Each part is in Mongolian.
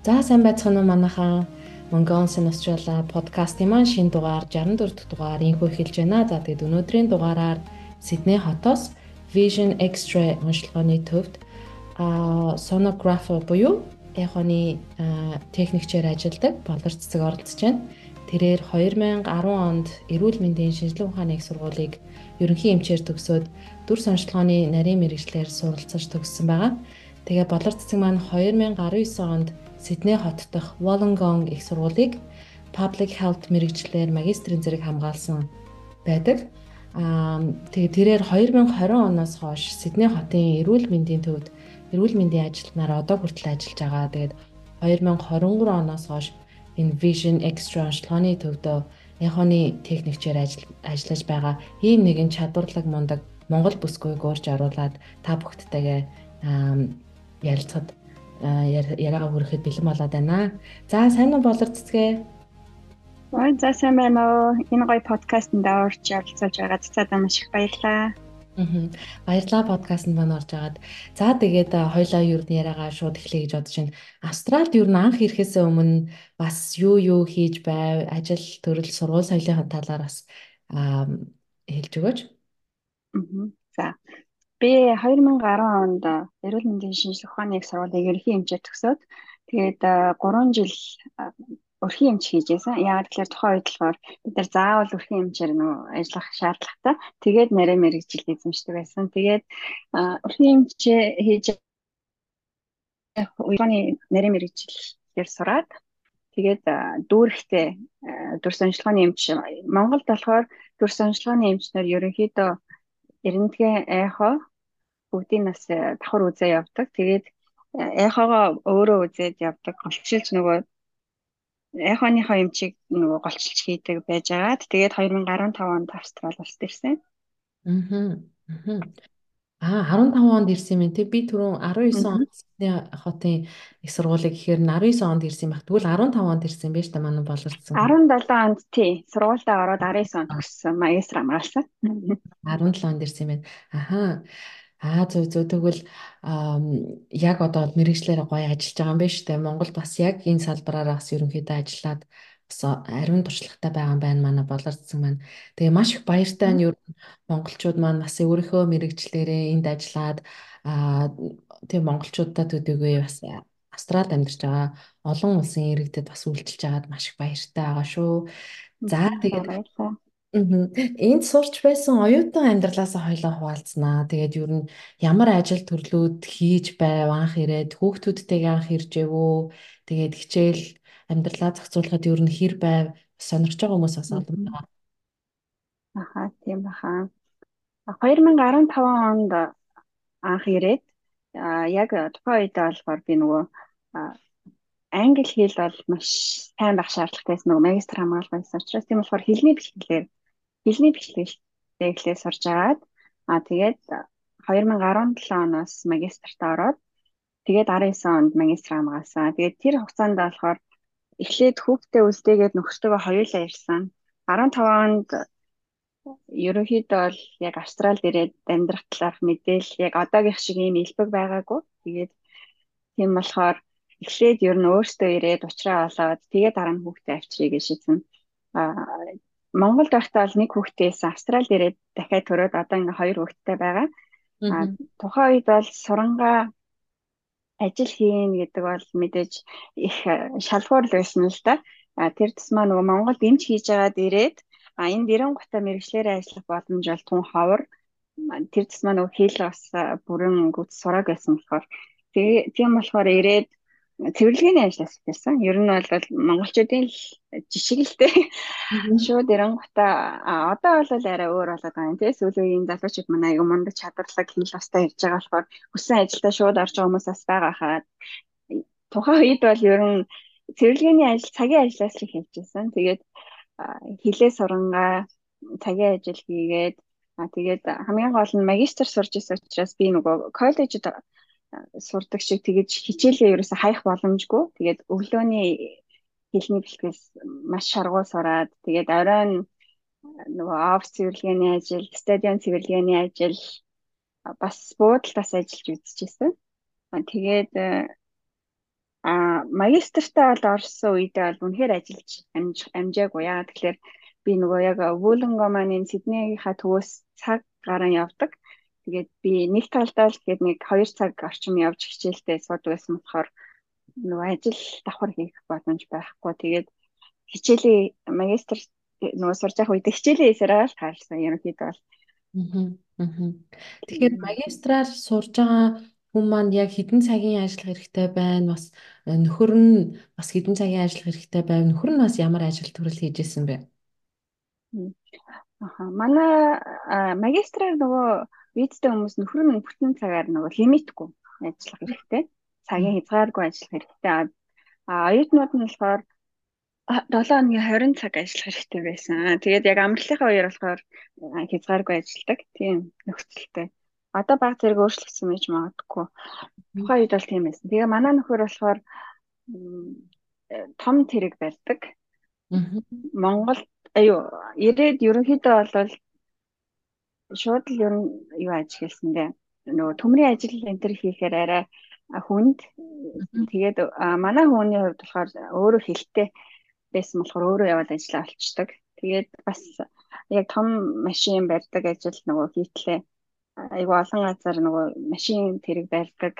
За сайн байцгаана уу манайхаа Mongolians in Australia подкастын маань шинэ дугаар 64 дахь дугаар инхүү эхэлж байна. За тэгээд өнөөдрийн дугаараар Сидней хотоос Vision X-ray онцлогооны төвд а sonographer буюу эхоны техникчээр ажилладаг болор цэцэг оролцож байна. Тэрээр 2010 онд эрүүл мэндийн шинжилгээ ухааны их сургуулийг ерөнхий эмчээр төгсөөд дүр сонжлогооны нарийн мэрэгчлэр суралцаж төгссөн байгаа. Тэгээ болор цэцэг маань 2019 онд Сидней хот дахь Wollongong их сургуулийг Public Health мэрэгчлэр магистрийн зэрэг хамгаалсан байдаг. Аа тэгээ тэрээр 2020 оноос хойш Сидней хотын эрүүл мэндийн төвд эрүүл мэндийн ажилтнаар одоо хүртэл ажиллаж байгаа. Тэгээд 2023 оноос хойш энэ Vision Extra онцлогооны төвдөө яхоны техникчээр ажиллаж байгаа. Ийм нэгэн чадварлаг мундаг Монгол бүсгүйг уурж оруулаад та бүхттэйгээ ярилцахад яриагаа хүрэхэд бэлэн болоод байна. За сайн уу болор цэцгээ. Ой за сайн байна уу. Энэ гоё подкастэнд орж оролцож байгаа цэцэд маш их баярлалаа. Аа. Баярлалаа подкастт маань орж агаад. За тэгээд хоёлаа юу нь яриагаа шууд эхлэе гэж бодож байна. Австралид юу н анх ирэхээс өмнө бас юу юу хийж байв? Ажил төрөл сургууль соёлын талаар бас хэлж өгөөч. Аа. За. Би 2010 онд эрүүл мэндийн шинжилгээ ухааны их сургуулийг ерөнхий эмчээр төгсөөд тэгээд 3 жил өрхийн эмч хийж байсан. Яагаад гэхээр тухайн үед болохоор бид нар заавал өрхийн эмчээр нөө ажиллах шаардлагатай. Тэгээд нарийн мэрэгжилд эзэмшдэг байсан. Тэгээд өрхийн эмч хийж ухааны нарийн мэрэгжилээр сураад тэгээд дүүрэхтэй дүр сонжлогооны эмч Монголд болохоор дүр сонжлогооны эмчнэр ерөнхийдөө эрентгээ айхоо бүгдийн нас э, давхар үзээ явдаг. Тэгээд айхагаа өөрөө үзээд явдаг. Голчилж нөгөө айхааныхаа эмчийг нөгөө голчилж хийдэг байж агаад тэгээд 2015 онд Австрал улсад ирсэн. Аа. Аа 15 онд ирсэн юм тий. Би түрүүн 19 онд Сидней хотын их сургуулийг гэхээр 19 онд ирсэн баг. Тэгвэл 15 онд ирсэн байж та манай боловсон. 17 онд тий. Сургуультаа ороод 19 онд төгссөн. Магистр хамгаалсан. 17 онд ирсэн юм байна. Ахаа. Аа зөв зөв тэгвэл яг одоо мэрэгчлэрээ гоё ажиллаж байгаа юм байна шүү дээ. Монголд бас яг энэ салбараар бас ерөнхийдөө ажиллаад бас ариун туршлагатай байгаа юм байна манай болорцсон маань. Тэгээ маш их баяртай нь ер нь монголчууд маань бас өөрийнхөө мэрэгчлэрээ энд ажиллаад аа тэгээ монголчуудаа төдийгүй бас Австралид амьдарч байгаа олон улсын иргэдэд бас үйлчилж байгаад маш их баяртай байгаа шүү. За тэгээд. Энд сурч байсан оюутан амьдралаасаа хоёлоо хуваалцнаа. Тэгээд ер нь ямар ажил төрлүүд хийж байв анх ирээд хүүхдүүдтэйгээ анх иржээв үү? Тэгээд хичээл амьдралаа зохицуулахад ер нь хэр байв? Сонирхож байгаа хүмүүс бас олон байна. Аха, тийм баха. 2015 онд анх ирээд яг тухайн үед болохоор би нөгөө англи хэл бол маш сайн байх шаардлагатайсэн нөгөө магистр хамгаалах байсан учраас тийм болохоор хэлний бэлтгэлээр хэлний бэлтгэлтэй эхлээ сурж агаад аа тэгээд 2017 оноос магистрт ороод тэгээд 19 онд магистр хамгаалсан. Тэгээд тэр хугацаанд болохоор эхлээд хүүхдээ үлдээгээд нөхөртөөгөө хоёулаа ирсэн. 15 онд ерөнхийдөө бол яг Австралид ирээд амьдрах талаарх мэдээлэл яг одоогийнх шиг ийм илбэг байгаагүй. Тэгээд тийм болохоор эхлээд ер нь өөртөө ирээд уучраа олоод тэгээд дараа нь хүүхдээ авчиръя гэж шийдсэн. Аа Монголд байхдаа бол нэг хүүхдээс Австралид ирээд дахиад төрөөд одоо ингээ хоёр хүүхэдтэй байгаа. А тухайн үед бол сурангаа ажил хийн гэдэг бол мэдээж их шалгуур л байсан л да. А тэр тусмаа нөгөө Монголд эмч хийж байгаад ирээд а энэ дэрэн гутаа мэрэгчлэрээ ажиллах боломж бол тун ховор. Тэр тусмаа нөгөө хэл бас бүрэн гүц сурааг байсан болохоор тийм болохоор ирээд цэвэрлэгээний ажил асуусан. Ер нь бол монголчуудын л дээ. Шууд эрэнгута а одоо бол арай өөр болоод байгаа юм тий. Сүүлийн залуучууд манай аюу мундаг чадварлаг хэл бастай ярьж байгаа болохоор хүссэн ажилдаа шууд орж байгаа хүмүүс бас байгаа хаад. Тухайн үед бол ер нь цэвэрлэгээний ажил цагийн ажлаас л хийжсэн. Тэгээд хилээ сурангаа цагийн ажил хийгээд тэгээд хамгийн гол нь магистр сурж исэн учраас би нөгөө коллежид сурдаг шиг тэгэж хичээлээ ерөөсө хаях боломжгүй. Тэгээд өглөөний хэлний бэлтгэс маш шаргуу сураад тэгээд оройн нөгөө офс цэвэрлэгээний ажил, стадион цэвэрлэгээний ажил бас буудалтаас ажиллаж үзчихсэн. Тэгээд А магистртаа бол орсон үедээ бол үнэхээр ажиллаж амжаагүй. Яагаад тэгэхээр би нөгөө яг Вулонгоманы Сиднейийнхаа төвөөс цаг гарan явдаг. Тэгээд би нэг талдаа л тэгээд нэг 2 цаг орчим явж хичээлдээ суудаг байсан болохоор нөгөө ажил давхар хийх боломж байхгүй. Тэгээд хичээлийн магистр нөгөө сурж явах үед хичээлийн эсрэг л таарсан. Ерөнхийдөө бол. Тэгэхээр магистраар сурж байгаа хүн маань яг хэдэн цагийн ажиллах хэрэгтэй байна? Бас э, нөхөр нь бас хэдэн цагийн ажиллах хэрэгтэй байв? Нөхөр нь бас ямар ажил төрөл хийж исэн бэ? Аха. Манай магистраар нөгөө визтэй хүмүүс нөхөр нь бүтэн цагаар нөгөө лимитгүй ажиллах хэрэгтэй. Цагийн хязгааргүй ажиллах хэрэгтэй. А оюутнууд нь болохоор 7 хоногийн 20 цаг ажиллах хэрэгтэй байсан. Тэгээд яг амралтынхаа үеэр болохоор хязгааргүй ажилладаг. Тийм нөхцөлтэй. Одоо баг зэрэг өөрчлөгдсөн байж магадгүй. Тухайн үед бол тийм байсан. Тэгээ манай нөхөр болохоор том тэрэг барьдаг. Монгол аюу ирээд ерөнхийдөө бол шууд л ер нь юу ажигласан дээ. Нөгөө төмрийн ажил энэ төр хийхээр арай хүнд тэгээд манай хүний хувьд болохоор өөрөө хэлтэй байсан болохоор өөрөө яваад ажиллаа олчдаг. Тэгээд бас яг том машин барьдаг ажил нөгөө хийтлээ. Айгу олон газар нөгөө машин тэрэг барьдаг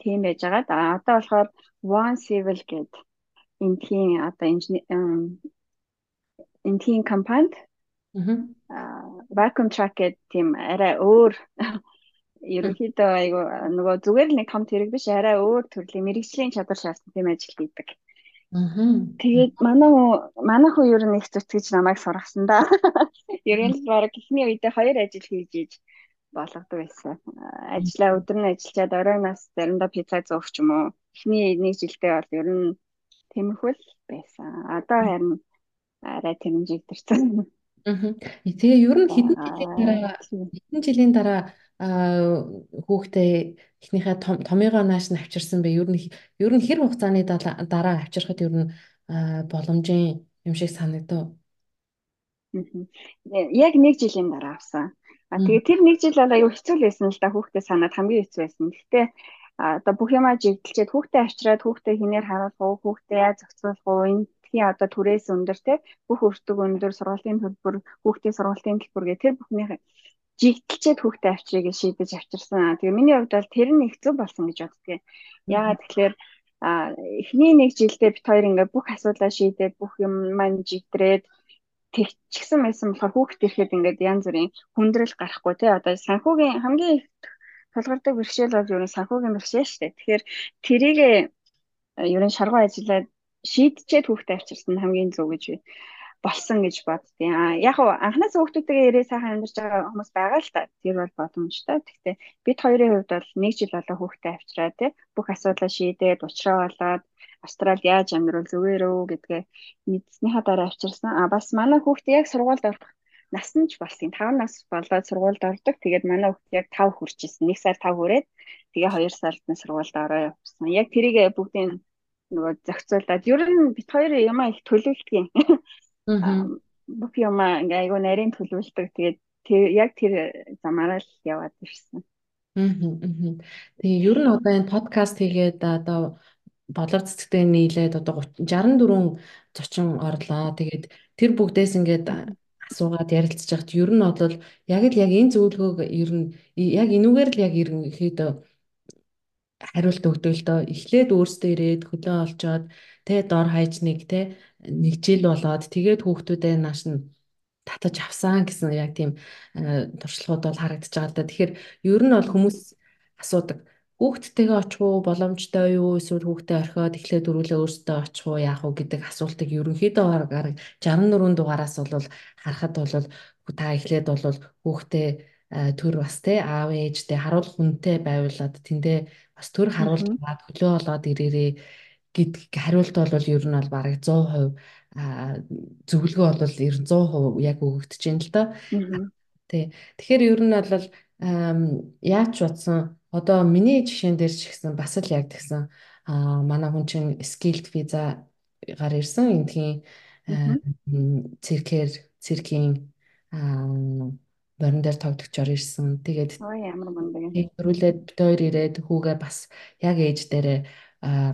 тийм байж байгаа. А одоо болохоор One Civil гэдэг энэ тийм одоо энэ тийм компанид vacuum truck гэдэг тийм арай өөр ерөнхийдөө айгу нөгөө зүгээр л нэг том тэрэг биш арай өөр төрлийн мэрэгжлийн чадвар шаардсан тийм ажил хийдэг. Тэгээд манай манай хүү ер нь их зүтгэж намайг сургасан да. Ер нь баг ихний үедээ хоёр ажил хийж иж болгодог байсан. Ажлаа өдөр нь ажиллаад оройноос заримдаа пицца зөөх ч юм уу. Эхний нэг жилдээ бол ер нь тэмхвэл байсан. Одоо харин арай тэмжигдэрсэн. Аа. Тэгээ ер нь хэдэн жилийн дараа хэдэн жилийн дараа хүүхдээ эхнийхээ томьёогоо нааш нь авчирсан бэ? Ер нь ер нь хэр хугацааны дараа авчирхад ер нь боломжийн юм шиг санагдав. Яг нэг жилийн дараа авсан. А тэгээ тэр нэг жил бол аюу хэцүү л байсан л да хүүхдээ санаад хамгийн хэцүү байсан. Гэхдээ одоо бүх юмаа жигдэлчээд хүүхдээ авчираад хүүхдээ хинээр харуулах уу, хүүхдээ яаж зохицуулах уу, энэ дэлхийн одоо түрээс өндөр те бүх өртөг өндөр сургуулийн төлбөр хүүхдийн сургуулийн төлбөр гэх тэр бүхний жигдэлчээд хүүхдээ авчрыг шийдэж авчирсан. Тэгээ миний хувьд бол тэр нь их зөв болсон гэж боддгийг. Яагаад тэгэхээр эхний нэг жилдээ бит хоёр ингээ бүх асуудлаа шийдээд бүх юм маань жигдрээд тэгчихсэн байсан болохоор хүүхд ирэхэд ингээд янз бүрийн хүндрэл гарахгүй тий одоо санхүүгийн хамгийн их тулгардаг бэрхшээл бол ер нь санхүүгийн бэрхшээл шүү дээ. Тэгэхээр тэрийг ер нь шаргуу ажиллаад шийдчихэд хүүхдээ авчирсан хамгийн зөв гэж болсон гэж боддیں۔ А яг хуу анхнаас хүүхдүүдтэйгээ ирээ сайхан амьдарч байгаа хүмүүс байгаа л та. Тэр бол боломжтой. Гэхдээ бид хоёрын хувьд бол нэг жил болоо хүүхдээ авчираа тий бүх асуудлаа шийдээд уучраа болоод Австралид яаж амьдрал зүгээр өө гэдгээ мэдснийхаа дараа авчирсан. А бас манай хүүхдээ яг сургуульд орох нас нь ч болсон. 5 нас болоод сургуульд ордог. Тэгээд манай хүүхд яг 5 хүрч исэн. 1 сар 5 хүрээд тэгээ 2 сард нь сургуульд ороо явсан. Яг тэрийг бүгдийн нөгөө зохицуулаад ер нь бит хоёр юмаа их төлөвлөдөг. Бүх юмаа ингээ айгу нарийн төлөвлөдөг. Тэгээд яг тэр замаараа л яваад ирсэн. Аа. Тэгээ ер нь одоо энэ подкаст хийгээд одоо болор цэцэгтэй нийлээд одоо 64 зочин орлоо. Тэгээд тэр бүгдээс ингээд асуугаад ярилцж байхад ер нь бол яг л яг энэ зөвлөгөөг ер нь яг энүүгээр л яг ерөнхийдөө хариулт өгдөг л доо эхлээд өөрсдөө ирээд хөлөө олцоод тэ дор хаяж нэг тэ нэг жил болоод тэгээд хүүхдүүдээ нааш нь татаж авсан гэсэн яг тийм туршлагууд бол харагдаж байгаа л да. Тэгэхээр ер нь бол хүмүүс асуудаг хүүхдтэйгээ очих уу боломжтой юу эсвэл хүүхдээ орхиод эхлээд дөрүүлээ өөртөө очих уу яах уу гэдэг асуултыг ерөнхийдөө гараг 64 дугаараас бол харахад бол та эхлээд бол хүүхдээ төр бас те аав ээжтэй харуулах хүнтэй байвлаад тэндээ бас төр харуулдаг хөлөө болоод ирээрээ гэдг хариулт бол ер нь бол бараг 100% зөвлөгөө бол ер нь 100% яг өгөгдөж байна л да. Тий. Тэгэхээр ер нь бол яаж бодсон одоо миний жишээн дээр ч ихсэн бас л яг тэгсэн. Манай хүн чинь skilled visa гар ирсэн. Эндхийн циркээр циркийн борон дээр тогтогчоор ирсэн. Тэгээд ямар мундаг. Төрүүлээд бид хоёр ирээд хүүгээ бас яг ээж дээрээ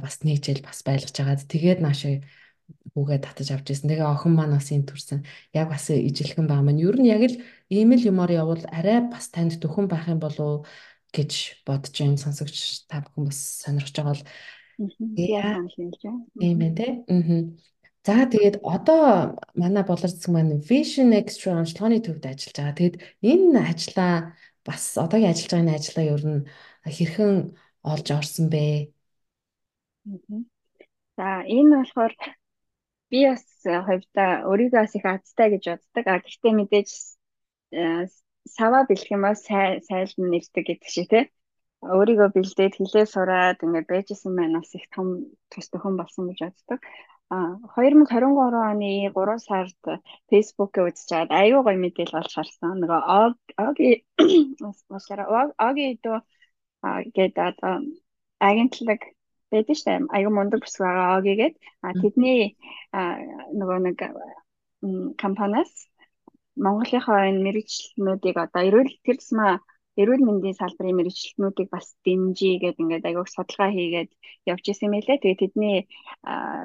бас нэг жил бас байлгаж байгаад тэгээд наашаа хүүгээ татаж авч ирсэн. Тэгээ охин маань бас энэ төрсэн. Яг бас ижилхэн байгаа маань. Ер нь яг л ийм л юмар явал арай бас танд дөхөн байх юм болов гэж бодож юм сонсогч та бүхэн бас сонирхож байгаа байна. Тийм ээ тий. Аа. За тэгээд одоо манай болор зэсэг маань Vision Extra онцлогооны төвд ажиллаж байгаа. Тэгээд энэ ажлаа бас одоогийн ажиллаж байгаа энэ ажлаа ер нь хэрхэн олж орсон бэ? За энэ болохоор би бас хувьдаа өөрийгөө бас их азтай гэж боддог. А гэхдээ мэдээж сава бэлэх юм бол сайлн нэрдэг гэдэг шиг тий. Өөрийгөө бэлдээд хилээ сураад ингээд байжсэн маань бас их том тус төхөн болсон гэж боддог. А 2023 оны 3 сард Facebook-ийг үзчихээд аюу гой мэдээл болж харсан. Нөгөө Оги уучлаарай. Оги дөө гэдэг одоо агентлаг байдаг дээ. Аюу мундаг бүсг байгаа Огигээд. А тэдний нөгөө нэг компаниас Монголынхоо энэ мэрэгчлэнүүдийг одоо эрүүл тэр тусмаа эрүүл мэндийн салбарын мэрэгчлэнүүдийг бас дэмжиж гэдэг ингээд аяг судалгаа хийгээд явж исэн мэлээ. Тэгээ тэдний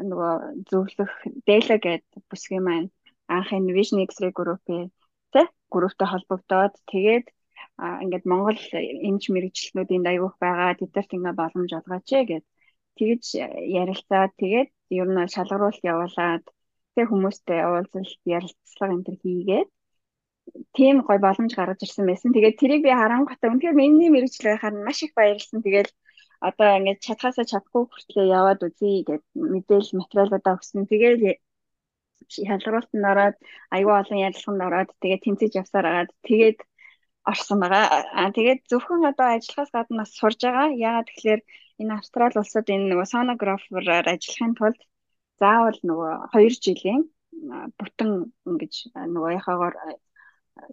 нөгөө зөвлөх Dela гэдэг бүсгийн маань анх Vision X-ray группээ тэ групптэй холбогдоод тэгээд ингээд Монгол эмч мэрэгчлэнүүдийн аяг байгаа тэдэрт ингээд боломж олгооч гэд тэгж ярилцаад тэгээд ер нь шалгаруулалт явуулаад тэг хүмүүстэй уулзалт ярилцлага энэ төр хийгээд тийм гой боломж гаргаж ирсэн байсан. Тэгээд тэрийг би харангуйтай үнэхээр миний мэрэгчлэр байхаар маш их баярлсан. Тэгээд одоо ингээд чадхаасаа чадахгүй хүртлээр яваад үзье гэд мэдээлэл материалуудаа өгсөн. Тэгээд шалгаруултанд ороод аюу олон ярилцлаганд ороод тэгээд тэмцэж явсаар агаад тэгээд орсон байгаа. Аа тэгээд зөвхөн одоо ажиллахаас гадна бас сурж байгаа. Яагаад тэгэхээр энэ Австрали улсад энэ нөгөө сонографераар ажиллахын тулд заавал нөгөө 2 жилийн бүтэн ингэж нөгөө яхаагаар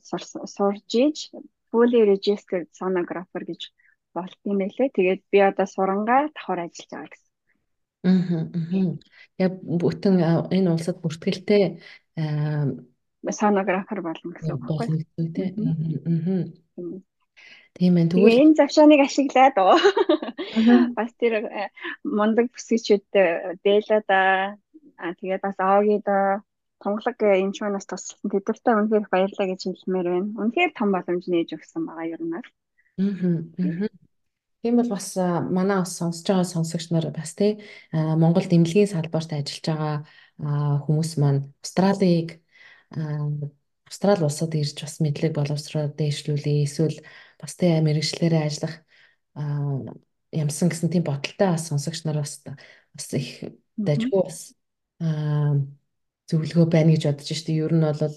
сурж иж fully registered sonographer гэж болт юм байлээ. Тэгээд би одоо сурангаа давхар ажиллаж байгаа гэсэн. Аа. Яг бүтэн энэ улсад бүртгэлтэй сонографер болно гэсэн үг юу? Аа. Тийм ээ. Тэгвэл энэ завшааныг ашиглаад оо. Бас тэр э, мундаг бүсгчүүд дээлада аа тэгээд бас оогийн энэ ч манаас тусалсан тэдэртээ үнэхээр баярлалаа гэж хэлмээр байна. Үнэхээр том боломж нээж өгсөн байгаа ер нь. Аа. Тийм бол бас манай бас сонсож байгаа сонсогч нар бас тий Монгол дэмлэгийн салбарт ажиллаж байгаа хүмүүс маань Австралиг Австрали улсад ирж бас мэдлэг боловсроо дээшлүүлээ. Эсвэл бас тэ мэрэгчлэрээ ажиллах ямсан гэсэн тийм бодолтой бас сонсогч нар бас бас их дажгүй бас зөвлөгөө байна гэж бодож штэ. Ер нь бол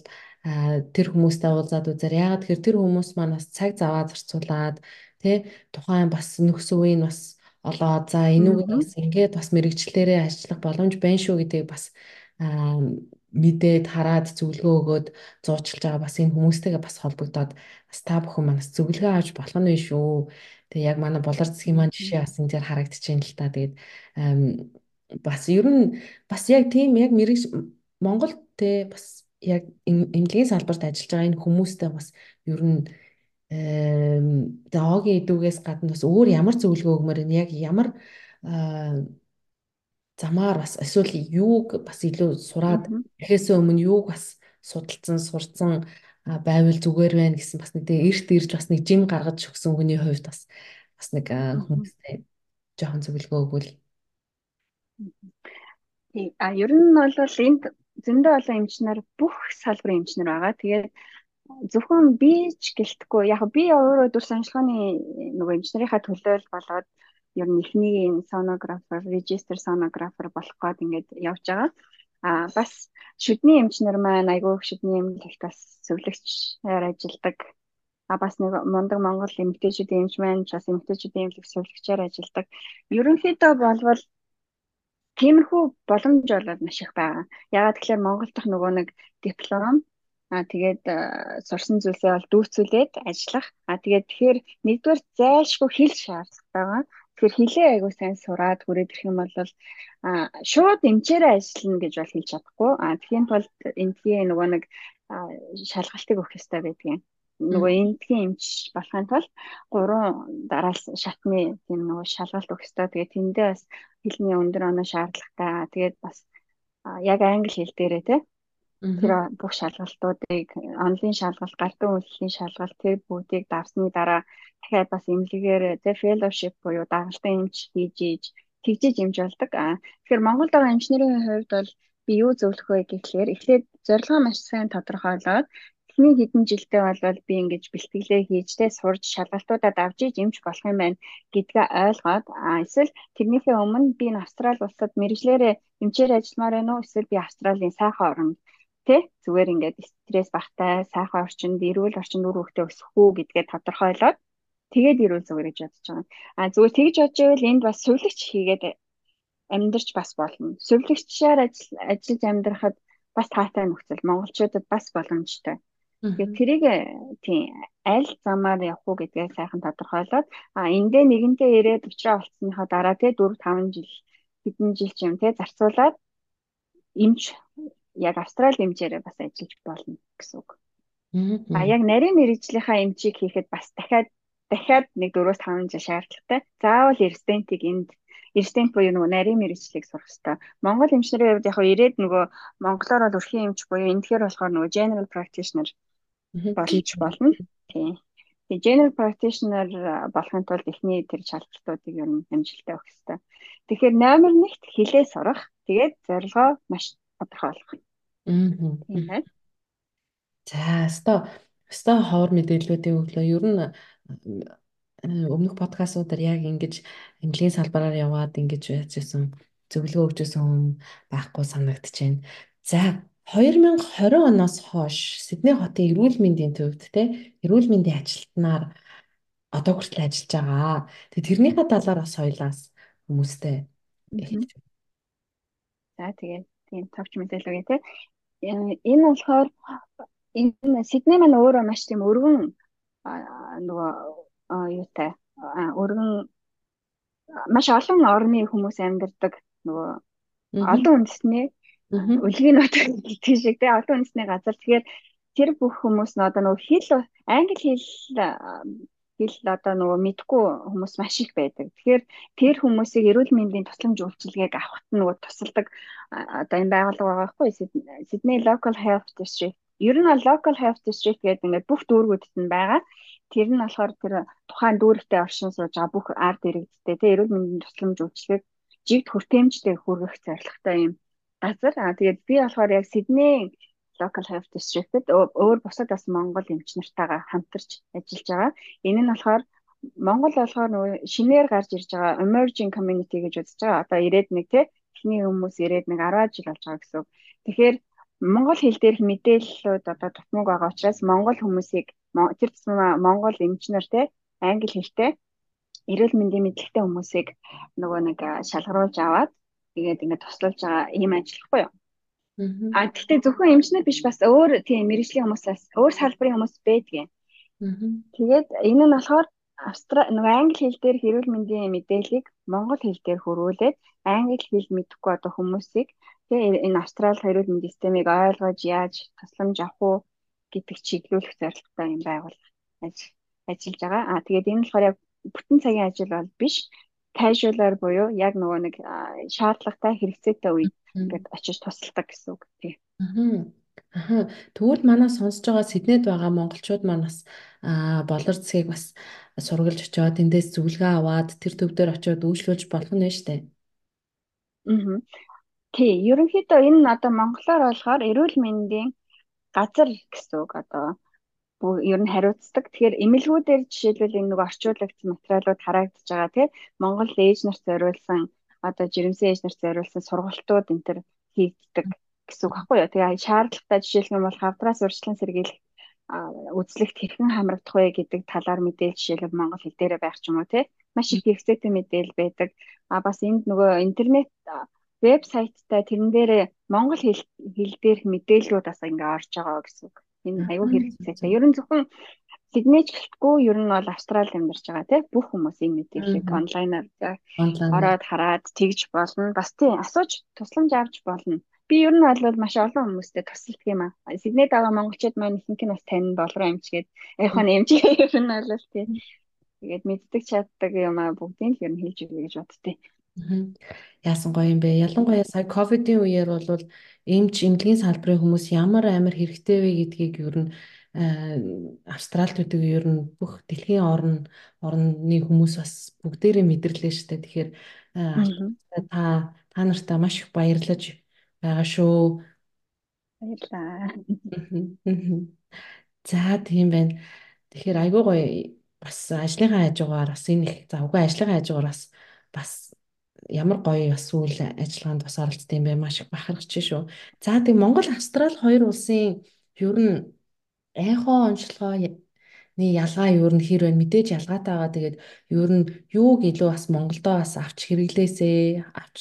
тэр хүмүүстэй уулзаад үзээр яагаад тэгэхээр тэр хүмүүс маань бас цаг заваа зарцуулаад тий тухайн бас нөхсөв нь бас олоод за энүүгээ бас ингээд бас мэрэгчлэрээ ажиллах боломж байна шүү гэдэг бас мэдээд хараад зөвлөгөө өгөөд зуучилж байгаа бас энэ хүмүүстэйгээ бас холбогдоод бас та бүхэн манаас зөвлөгөө авч болох нь шүү. Тэгээ яг манай болор засгийн маань жишээ бас энэ дээр харагдчихээн л та. Тэгээд бас ер нь бас яг тийм яг мэрэгч Монгол те бас яг эмнэлгийн салбарт ажиллаж байгаа энэ хүмүүстэй бас ер нь оогийн идүүгээс гадна бас өөр ямар зөвлөгөө өгмөр энэ яг ямар замаар бас эсвэл юуг бас илүү сураад эхээс өмнө юуг бас судалсан сурцсан байвал зүгээр байна гэсэн бас нэг эрт ирж бас нэг жим гаргаж өгсөн хүний хувьд бас бас нэг хүмүүстэй жоохон зөвлөгөө өгвөл. А ер нь бол энд зөндөө олон эмчнэр бүх салбарын эмчнэр байгаа. Тэгээд зөвхөн би ч гэлтгүй яг би өөрөө дүр санчлагын нөгөө эмчнэрийнхаа төлөөл болоод ер нь эхний сонографер, регистр сонографер болох гээд ингээд явж байгаа. А бас шүдний эмчнэр маань айгүй шүдний эмнэлэгт бас зөвлөгчээр ажилладаг. А бас нэг мундаг Монгол эмэгтэйчүүдийн эмч маань бас эмэгтэйчүүдийн эмнэлэг зөвлөгчээр ажилладаг. Ерөнхийдөө болвол тиймэрхүү боломж болоод маш их байгаа. Ягаад тэгэхээр Монгол дахь нөгөө нэг диплом Аа тэгээд сурсан зүйлсээ бол дүүцүүлээд ажиллах. Аа тэгээд тэгэхээр нэгдүгээр зайлшгүй хэл шаардлагатай байгаа. Тэгэхээр хилээ айгуу сайн сураад хүрээд ирэх юм бол аа шууд эмчээрээ ажиллана гэж бол хэлж чадахгүй. Аа тэгэхээр тулд энтгийн нөгөө нэг шалгалтыг өгөх хэрэгтэй байдгийн. Нөгөө эндхийн эмч болохын тулд гурван дараалал шатны тийм нөгөө шалгалт өгөх ёстой. Тэгээд тэндээ бас хэлний өндөр оноо шаардлагатай. Тэгээд бас яг англи хэл дээрээ те тэр бүх шалгалтуудыг онлайн шалгалт, гартан үйлслийн шалгалт тэр бүгдийг давсны дараа дахиад бас эмнэлгээр те fellowship буюу дагалдан эмч хийж ийж тэгжиж эмч болдог. Тэгэхээр Монголд байгаа эмчнэрийн хувьд бол би юу зөвлөх вэ гэхлээр эхлээд зорилгоо маш сайн тодорхойлоод эхний хэдэн жилдээ бол би ингэж бэлтгэлээ хийж тэ сурж шалгалтуудад авч иж эмч болох юм байна гэдгээ ойлгоод эсвэл тэрнийхээ өмнө би энэ Австрали улсад мэрэгжлэрээ эмчээр ажилламаар байна уу эсвэл би Австралийн сайхан оронд тэ зүгээр ингээд стресс багтай сайхан орчинд эрүүл орчинд үр хөвгтөө өсөх үү гэдгээ тодорхойлоод тэгээд ирүүл зүгээр гэж бодож байгаа. А зүгээр тэгж бодож байвал энд бас сүлэгч хийгээд амьдарч бас болно. Сүлэгчээр ажиллаж амьдрахад бас таатай нөхцөл монголчуудад бас боломжтой. Тэгээд тэрийг тийм аль замаар явах уу гэдгээ сайхан тодорхойлоод а эндээ нэгэнтээ ирээд уучраа болцсныхаа дараа те 4 5 жил хэдэн жил ч юм те зарцуулаад эмч яг австрал эмчээрээ бас ажиллаж болно гэсэн үг. А яг нарийн мэрэгжлийнхаа эмчийг хийхэд бас дахиад дахиад нэг 4-5 жил шаардлагатай. Заавал резидентийг энд резидент буюу нөгөө нарийн мэрэгчлийг сурах хэрэгтэй. Монгол эмчнэрийн хувьд яг ирээд нөгөө монголоор бол өрхийн эмч буюу эндхээр болохоор нөгөө general practitioner болж болно. Тийм. Тэгээ general practitioner болохын тулд эхний тэр шалгалтуудыг ер нь амжилттай өгөх хэрэгтэй. Тэгэхээр номер 1-т хилээ сурах. Тэгээд зорилгоо маш тодорхой болгох. Аа. Тийм байна. За, өстой өстой ховор мэдээллүүдийг өглөө. Ер нь өмнөх подкастуудаар яг ингэж английн салбараар яваад ингэж байжсэн зөвлөгөө өгчсэн байхгүй санагдаж байна. За 2020 оноос хойш Сидней хотын эрүүл мэндийн төвд те эрүүл мэндийн ажилтнаар одоо хүртэл ажиллаж байгаа. Тэгээ тэрнийхээ талаар бас хоёлаас хүмүүстэй хэлж байна. За тэгээд тийм товч мэдээлэл үгүй те. Энэ болохоор энэ Сидней маань өөрөө маш тийм өргөн нөгөө юутай өргөн маш олон орны хүмүүс амьдардаг нөгөө олон үндэсний Үлгийн нот гэдэг шиг тий олон үндэсний газар. Тэгэхээр тэр бүх хүмүүс нь одоо нөгөө хэл англи хэл хэл одоо нөгөө мэдгүй хүмүүс маш их байдаг. Тэгэхээр тэр хүмүүсийг эрүүл мэндийн тусламж үйлчилгээг авахт нөгөө тусалдаг одоо энэ байгууллага байгаа байхгүй Sydney Local Health District. Ер нь Local Health District гэдэг ингээд бүх дүүргүүдэд нь байгаа. Тэр нь болохоор тэр тухайн дүүрэгтээ оршин сууж байгаа бүх ард иргэдтэй тий эрүүл мэндийн тусламж үйлчилгээг жигд хүртээмжтэй хүргэх зорилготой юм газар. Аа тэгээд би болохоор яг Сидней local health district-д өөр бусад бас Монгол эмч нартайгаа хамтарч ажиллаж байгаа. Энэ нь болохоор Монгол болохоор нөгөө шинээр гарч ирж байгаа emerging community гэж үзэж байгаа. Одоо ирээд нэг тий эхний хүмүүс ирээд нэг 10 жил болж байгаа гэсэн үг. Тэгэхээр монгол хэл дээрх мэдээллүүд одоо тутмаг байгаа учраас монгол хүмүүсийг тэр тусмаа монгол эмчнэр тий англи хэлтэй эрүүл мэндийн мэдлэгтэй хүмүүсийг нөгөө нэг шалгаруулж аваад тэгээд ингээд туслалж байгаа ийм ажиллахгүй юу. А гэхдээ зөвхөн эмчнэр биш бас өөр тийм мэрэгжлийн хүмүүсээс өөр салбарын хүмүүс байдгийн. Тэгээд энэ нь болохоор Австрали нөгөө англи хэл дээр хэрүүл мэндийн мэдээллийг монгол хэл дээр хөрвүүлээд англи хэл мэдэхгүй одоо хүмүүсийг тэгээ энэ Австрали хэрүүл мэндийн системийг ойлгож яаж тусламж авах уу гэдэг чиглүүлэх зорилготой юм байгууллага ажиллаж байгаа. А тэгээд энэ болохоор яг бүтэн цагийн ажил бол биш casual-аар буюу яг нөгөө нэг шаардлагатай хэрэгцээтэй үед ингээд очиж тусалдаг гэсэн үг тий. Аа. Тэгвэл манай сонсож байгаа Сиднейд байгаа монголчууд маань бас болор цэгийг бас сургалж очиод эндээс зөвлөгөө аваад тэр төв дээр очиод үйлчлүүлж болох нь шүү дээ. Аа. Тий, ерөнхийдөө энэ одоо монголоор болохоор эрүүл мэндийн газар гэсэн үг одоо ер нь хариуцдаг. Тэгэхээр эмэлгүүдээр жишээлбэл энэ нэг орчуулагдсан материалууд харагдаж байгаа тийм Монгол ээж нарт зориулсан одоо жирэмсэн ээж нарт зориулсан сургалтууд энэ төр хийгддэг гэсэн үг байхгүй юу. Тэгээ шаардлагатай жишээлх юм бол хавдраас урьдчилан сэргийлэх үзлэгт хэрхэн хамрагдах вэ гэдэг талаар мэдээлэл жишээлбэл Монгол хэл дээрээ байх ч юм уу тийм маш их хэрэгцээтэй мэдээлэл байдаг. А бас энд нөгөө интернет вебсайттай тэрэн дээр монгол хэл хэл дээрх мэдээллүүд бас ингээ орж байгаа гэсэн үг. Энэ аюу хэрэгцээтэй. Ер нь зөвхөн Сиднейч гэлтгүй ер нь бол Австрали амьдарч байгаа тий бүх хүмүүс энэ мэдээллийг онлайнаар ороод хараад тэгж болно. Бас тий асууж тусламж авч болно. Би ер нь бол маш олон хүмүүстэй тусалдаг юм аа. Сиднейд байгаа монголчууд маань ихэнх нь бас тань болроо эмчгээд яахан эмчгээ ер нь бол тий. Тэгээд мэддэг чаддаг юм аа бүгдийг л ер нь хийж өгье гэж боддتي. Яасан гоё юм бэ? Ялангуяа сая ковидын үеэр бол эмч эмнэлгийн салбарын хүмүүс ямар амар хэрэгтэй вэ гэдгийг ер нь Австралид үүдэг ер нь бүх дэлхийн орн орны хүмүүс бас бүгдээрээ мэдэрлээ дээ. Тэгэхээр та та нартаа маш их баярлаж байгаа шүү. Баярлаа. За тийм байна. Тэгэхээр айгүй гоё бас ажлынхаа хажуугаар бас энэ их завгүй ажлынхаа хажуугаар бас бас ямар гоё бас үйл ажиллагаанд бас оролцсон юм бэ маш их бахархаж шүү. За тийм Монгол Австрали хоёр улсын ер нь эхо онцлогоо Нэг ялгаа юу н хэр байна мэдээж ялгаатай байгаа. Тэгээд юу н юуг илүү бас Монголдоо бас авч хэрэглээсээ авч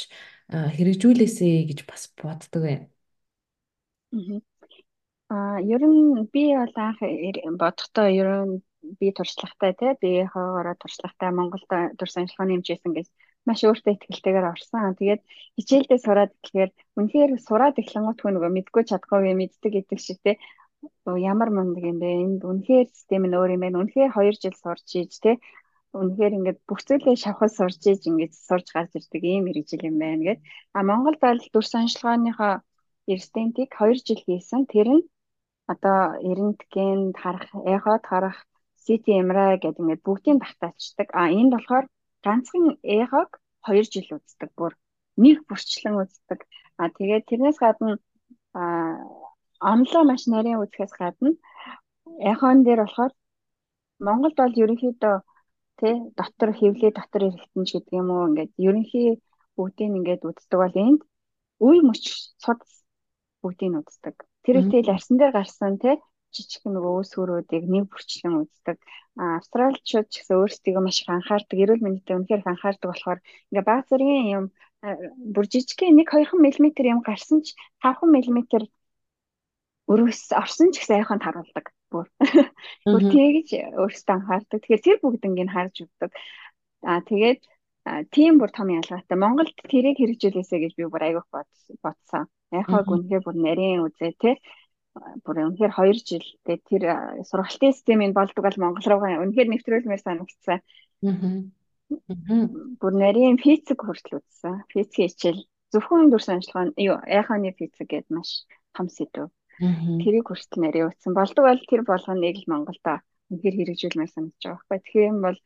хэрэгжүүлээсээ гэж бас боддог байна. Аа ер нь би бол анх бодохдоо ер нь би туршлагатай тий би хоогоороо туршлагатай Монголд дурс анхлахын хэмжээсэн гэж маш өөртөө ихтэйгээр орсон. Тэгээд хичээлдээ сураад тэгэхээр үнэхээр сураад эхлэнгуут хүн нөгөө мэдгүй чадахгүй мэддэг гэдэг шиг тий ямар мундаг юм бэ? Энд үнэхээр систем нь өөр юм байна. Үнэхээр 2 жил сурч ийж те үнэхээр ингээд бүх зүйлээ шавхал сурч ийж ингээд сурж гарч ирдэг ийм мэрэгжил юм байна гэд. А Монголд бол дүр санчлагааныхаа эрстентийг 2 жил хийсэн. Тэр нь одоо эрентген харах, эход харах, CT MRI гэдэг ингээд бүгдийг багтаачдаг. А энд болохоор ганцхан эхог 2 жил үздэг бүр нэг бүрчлэн үздэг. А тэгээд тэрнээс гадна а онлоо маш нарийн үзэхээс гадна яхон дээр болохоор Монголд бол ерөнхийдөө тий дотор хевлээ дотор эргэтэн ч гэдэг юм уу ингээд ерөнхий бүгдийг ингээд үздэг бол энд үе мөч цуд бүгдийг үздэг. Тэр үедээ л арсан дээр гарсан тий жижиг нөгөө өөс хөрүүдийг нэг бүрчлэн үздэг. А австралчууд ч гэсэн өөрсдийгөө маш их анхаардаг, эрүүл мэндэд үнэхээр анхаардаг болохоор ингээ баг зэргийн юм бүр жижигхэн 1 2 мм юм гарсан ч 5 мм өрөөс орсон ч гэсэн айханд харуулдаг бүр. Бүр тэгж өөрсдөө анхаардаг. Тэгэхээр тэр бүгднийг харж өгдөг. Аа тэгээд тийм бүр том ялгаатай. Монголд тэрийг хэрэгжүүлээсэ гэж би бүр аявих бодсон. Яхаг үнэхээр бүр нарийн үзээ те бүр үнэхээр 2 жил тэгээд тэр сургалтын системийг болдог бол Монгол руугаа үнэхээр нэвтрүүлмээр санагдсан. Аа. Бүр нарийн физик хүртэл үзсэн. Физик хичээл зөвхөн дүр нь юу яханы физик гэдэг маш том сэдв. Тэрийг хүртэл нарийн утсан. Болдог бол тэр болгоныг л Монголда үнэхээр хэрэгжүүлмээр санагдаж байгаа байхгүй. Тэгэхээр юм бол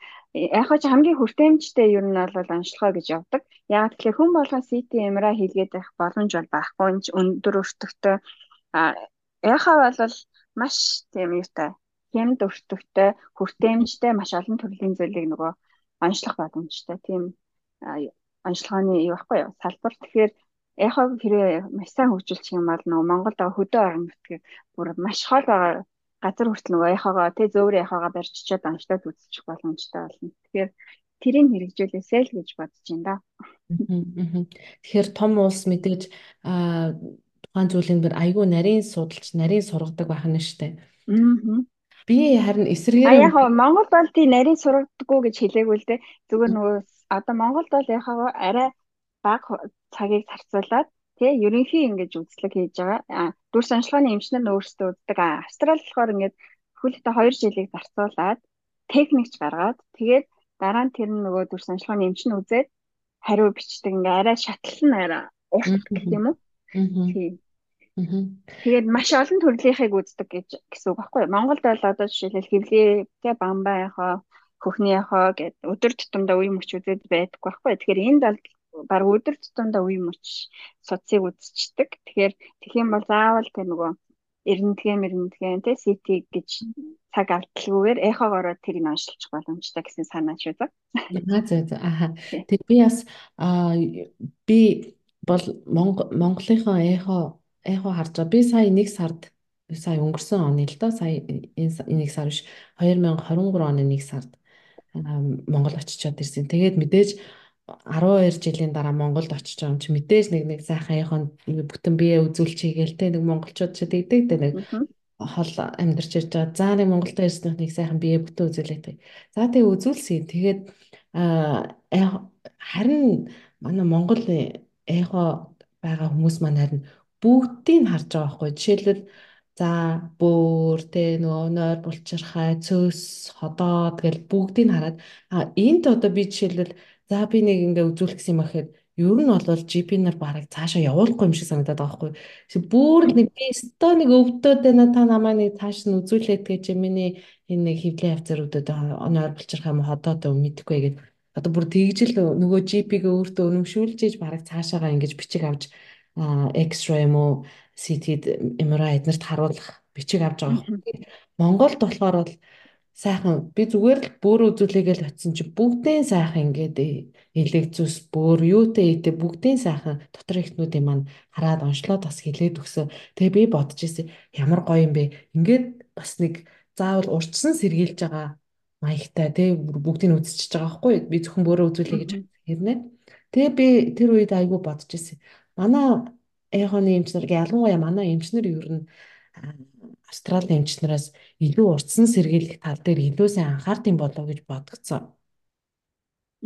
яг ч хамгийн хүртээмжтэй ер нь бол онцлогоо гэж явдаг. Яг тэгэхээр хүн болгоо CT MRI хийлгээд байх боломж бол байхгүй. Өндөр өртөгтэй яхаа бол маш тийм юутай хямд өртөгтэй хүртээмжтэй маш олон төрлийн зүйлийг нөгөө онцлох боломжтой. Тийм онцлогооны юу байхгүй юу? Салбар. Тэгэхээр Яхаг хэрэг маш сайн хөгжүүлчих юм бол нөгөө Монголд хөдөө орон нутгийг бүр маш хол байгаа газар хүртэл нөгөө яхагаа тэ зөөврийн яхагаа барьж чад аншлаад үзчих боломжтой болно. Тэгэхээр тэрийг хэрэгжүүлээсэй л гэж бодож байна да. Тэгэхээр том улс мэдээж тухайн зүйлийн бэр айгүй нарийн судалж, нарийн сургадаг байх нь штэ. Аа. Би харин эсрэгээр яг Монгол бол тий нарийн сургадаггүй гэж хэлээгүй л дээ. Зүгээр нөгөө одоо Монголд бол яхаа арай бага цагийг зарцуулаад тий ерөнхий ингэж үзлэг хийж байгаа. Дүр санчлагын эмчнэр нь өөрсдөө үздэг. Австрали болохоор ингэж хөлтөө 2 жилийг зарцуулаад техникч гаргаад тэгээд дараа нь тэр нөгөө дүр санчлагын эмч нь үзээд хариу бичдэг. Ингээ арай шатлал нь арай урт гэх юм уу? Тийм. Тэгээд маш олон төрлийнхийг үздэг гэж гэсэн үг байхгүй юу? Монголд бол одоо жишээлбэл хөвлөө тэ бамбаа яхаа хөхний яхаа гэд өдөр тутамдаа үе мөч үзээд байдаг байхгүй. Тэгэхээр энд бол баг өдөр тутамдаа үе мөч судсыг үзчихдэг. Тэгэхээр тэгэх юм бол заавал тэр нөгөө эрентгэн мэрэнтгэн тэ CT гэж цаг алдалгүйгээр эхогоороо тэрийг оншилчих боломжтой гэсэн санаа шүү дээ. Аа зөө зөө аа. Тэг би бас аа би бол Монголынхоо эхо эхо харж байгаа. Би сая нэг сард сая өнгөрсөн оны л доо сая энэ нэг сар биш 2023 оны нэг сард Монгол очичоод ирсэн. Тэгээд мэдээж 12 жилийн дараа Монголд очиж байгаа юм чи мэдээж нэг нэг сайхан яхон бүтэн бие үзүүлчихье гээл те нэг монголчууд ч тэгдэг те нэг хол амьдарч ирж байгаа. За нэг Монголд ирсэн нэг сайхан бие бүтэн үзүүлээд. За тэгээ үзүүлсэн. Тэгээд харин манай Монгол эхо байгаа хүмүүс маань харин бүгдийг нь харж байгаа байхгүй. Жишээлбэл за бөөр тэ нөгөө нойр булчирхай, цөөс, ходоод гэл бүгдийг нь хараад а энд одоо би жишээлбэл за би нэг ингээ үзүүлэх гэсэн юм ахэд ер нь бол GP нар бараг цаашаа явуулахгүй юм шиг санагдаад байгаа байхгүй. Бүр нэг би өстөө нэг өвдөд байна та намаа нэг цааш нь үзүүлээд гэж миний энэ нэг хөвлийн хавцаруудад оноор булчирх юм ходоод мэдхгүй гэдэг. Одоо бүр тэгжил нөгөө GP-г өөртөө өнөмшүүлж иж бараг цаашаагаа ингэж бичиг авч X-ray юм уу CT MRI эднэрт харуулах бичиг авч байгаа. Монголд болохоор бол сайхан би зүгээр л бөөр үзүүлээгээл очисон чи бүгдийн сайхан ингээд элег зүс бөөр юутэй ийтэй бүгдийн сайхан дотор ихнүүдийн маань хараад онцлоод бас хилээд өгсөн. Тэгээ би бодож ирсэн ямар гоё юм бэ. Ингээд бас нэг заавал урьдчсан сэргийлж байгаа маягтай тий бүгдийг үзчихэж байгаа байхгүй би зөвхөн бөөрөө үзүүлээ гэж хэрнэ. Тэгээ би тэр үед айгүй бодож ирсэн. Манай эхоны эмчнэр ялангуяа манай эмчнэр ер нь Австралийн эмчнээс илүү урдсан сэргийлэх тал дээр илүү сайн анхаардсан болов гэж бодгцсон.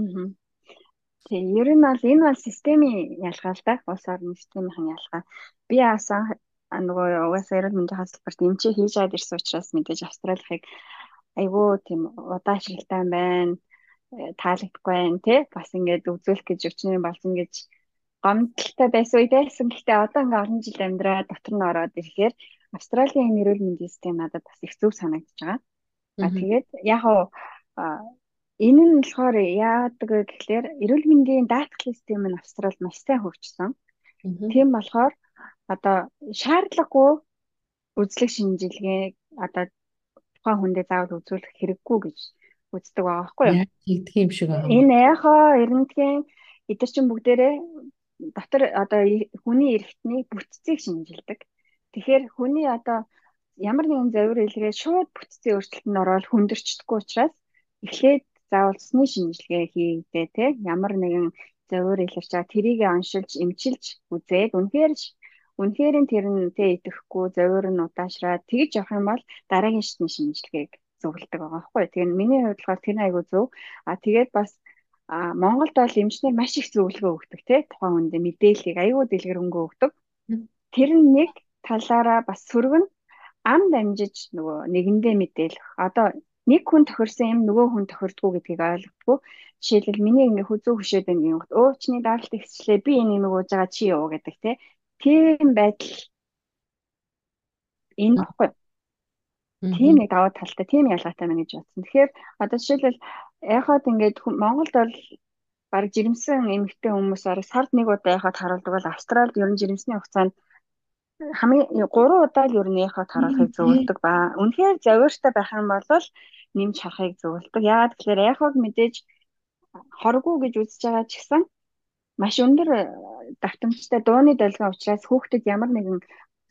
Аа. Тэгээ ер нь бол энэ бол системийн ялгаа л да. Улс орны системийн ялгаа. Би яасан нөгөө угаасаа ерөнхий мэндийн хаалбарт эмчээ хийж аваад ирсэн учраас мэдээж Австралихыг айгүй тийм удаашралтай байна э, таалагдахгүй байна тий бас ингээд үзүүлэх гэж өчнөр болсон гэж гомдолтой байсан үе байсан. Гэхдээ одоо ингээ олон жил амьдраад дотор нь ороод ирэхээр Австралийн эрүүл мэндийн систем надад бас их зөв санагдаж байгаа. А тэгээд яг уу энэ нь болохоор яадаг вэ гэхлээр эрүүл мэндийн даатгалын систем нь Австралид маш сайн хөгжсөн. Тийм болохоор одоо шаардлагагүй үзлэг шинжилгээг одоо тухайн хүндээ заавал үзүүлэх хэрэггүй гэж үздэг байгаа байхгүй юу? Тэгдэг юм шиг байна. Энэ яхаа эрдэнэтгийн эдгээр чинь бүгдээрээ дотор одоо хүний эргэтний бүтцийг шинжилдэг. Тэгэхээр хүний одоо ямар нэгэн завир илрээ шууд бүтцийн өөрчлөлтөнд ороод хүндэрчдэггүй учраас эхлээд заавал цэсний шинжилгээ хийгдээ те ямар нэгэн завир илэрч байгаа тэрийг оншилж эмчилж үзээд үнэхээр үнэхээр тэр нь тэ идэхгүй завир нь удаашраад тэгж явах юм бол дараагийн шатны шинжилгээг зөвлөдөг байгаа байхгүй. Тэгэхээр миний хувьд болохоор тэр айгу зөв. А тэгээд бас а Монголд бол эмчнэр маш их зөвлөгөө өгдөг тий тухайн хүндээ мэдээллийг аюул дэлгэрэнгүй өгдөг. Тэр нь нэг талаараа бас сөргөн ам дамжиж нөгөө нэгэндээ мэдээлэх. Одоо нэг хүн тохирсон юм нөгөө хүн тохирдгоо гэдгийг ойлгохгүй. Жишээлбэл миний ингээ хүзүү хөшөөд байна юм. Өө чиний даралт ихчлээ би энэ юм ууж байгаа чи юу гэдэг те. Тийм байдал энэ баггүй. Тийм нэг даваа талтай, тийм ялгаатай мэн гэж бодсон. Тэгэхээр одоо жишээлбэл яхад ингээд Монголд бол баг жирэмсэн эмэгтэй хүмүүс ороо сард нэг удаа яхад харуулдаг бол Австралид ер нь жирэмсний хугацаанд хамгийн 3 удаа л ер нь яхад харуулахыг зөвлөдөг ба. Үнэхээр завьртай байх юм бол нэмж харахыг зөвлөдөг. Яагаад гэхээр яхаг мэдээж хоргүй гэж үзэж байгаа ч гэсэн маш өндөр э, давтамжтай дууны долгион учраас хүүхдэд ямар нэгэн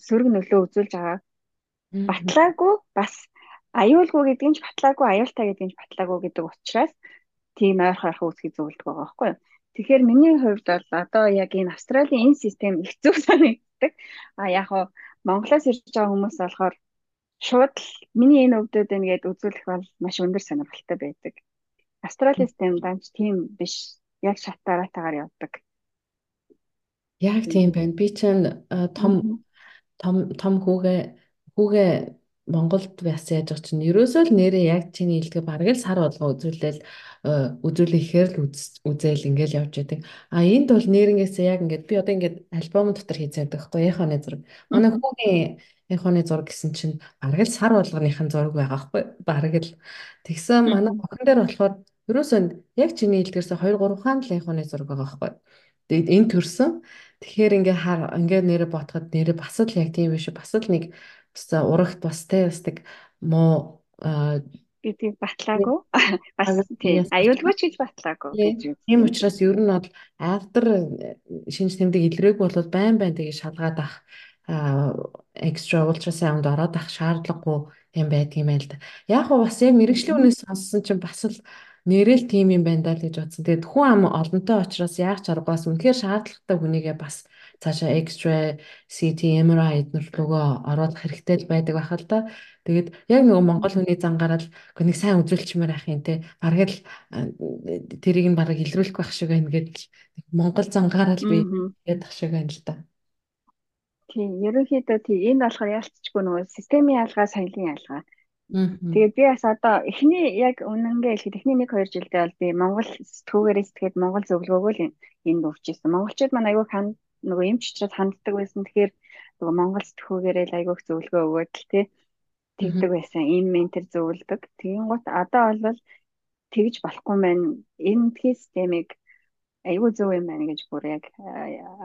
сөрөг нөлөө үзүүлж байгаа. Батлаагүй бас аюулгүй гэдэг нь ч батлаагүй аюултай гэдэг нь ч батлаагүй гэдэг учраас тийм ойрхон ойрхон үсгийг зөвлөдөг байгаа байхгүй юу. Тэгэхээр миний хувьд бол одоо яг энэ Австралийн энэ систем их зөв санагддаг. А яг хоо Монголоос ирж байгаа хүмүүс болохоор шууд л миний энэ өвдөд байна гэдээ үзүүлэх бол маш өндөр сонирхолтой байдаг. Австралийн систем данч тийм биш. Яг шат дараатаагаар явдаг. Яг тийм байна. Би чинь том том том хүүгээ хүүгээ Монголд бас яаж байгаа чинь ерөөсөө л нэрээ яг чиний хэлдэг бараг л сар болгоо үзүүлэл э, үзүүлэхээр л үзээл ингээл явж байдаг. А энд бол нэрнгээсээ яг ингээд би одоо ингээд альбом дотор хийцээд байхгүй яханы зураг. Манай хүүгийн яханы зураг гэсэн чинь бараг л сар болгоныхын зураг байгаа байхгүй бараг л тэгсэн манай охин дээр болохоор ерөөсөө яг чиний хэлдгээрсээ 2 3 хаан л яханы зураг байгаа байхгүй. Тэгээд энэ төрсөн. Тэгэхээр ингээ хар ингээ нэрэ ботход нэрэ бас л яг тийм биш бас л нэг бас урагт бас те бас нэг муу гэдэг батлаагүй бас тийм аюулгүй ч гэж батлаагүй гэж үү. Тийм учраас ер нь бол after шинж тэмдэг илрээгүй бол байн байн тэгээ шалгаад ах экстра ультрасаунд ороод ах шаардлагагүй юм байдгийм байл да. Яг гоо бас яг мэрэгжлийн үнээс сонссон чинь бас л нэрэл тим юм байна даа л гэж бодсон. Тэгээд хүн ам олонтой учраас яг ч аргаас үнэхээр шаардлагатай хүнийгээ бас цаашаа X-ray, CT, MRI эднэр рүүгээ оруулах хэрэгтэй л байдаг байх л да. Тэгээд яг нөгөө Монгол хүний зангаараа л нэг сайн үзүүлчмээр ах юм те. Бараг л тэрийг нь бараг илрүүлэх байх шиг байна гэдэг Монгол зангаараа л би яриад ах шиг байна л да. Тийм, ерөнхийдөө тийм энэ болохоор ялцчихгүй нөгөө системийн ялгаа, соёлын ялгаа. Тэгээд би бас одоо эхний яг үнэнгээ хэлэхэд эхний 1 2 жилдээ бол би Монгол сэтгүүгээрээ сэтгэхэд Монгол зөвлөгөөгөө л энд өвчсөн. Монголчууд маань айгүй ханд нөгөө эмч учраас ханддаг байсан. Тэгэхээр нөгөө Монгол сэтгүүгээрээ айгүйх зөвлөгөө өгөөд л тий тэгдэг байсан. Им ментер зөвлөдөг. Тэгин гут одоо бол тэгж болохгүй мэн. Энэ тхий системийг айгүй зөв юм байна гэж бүр яг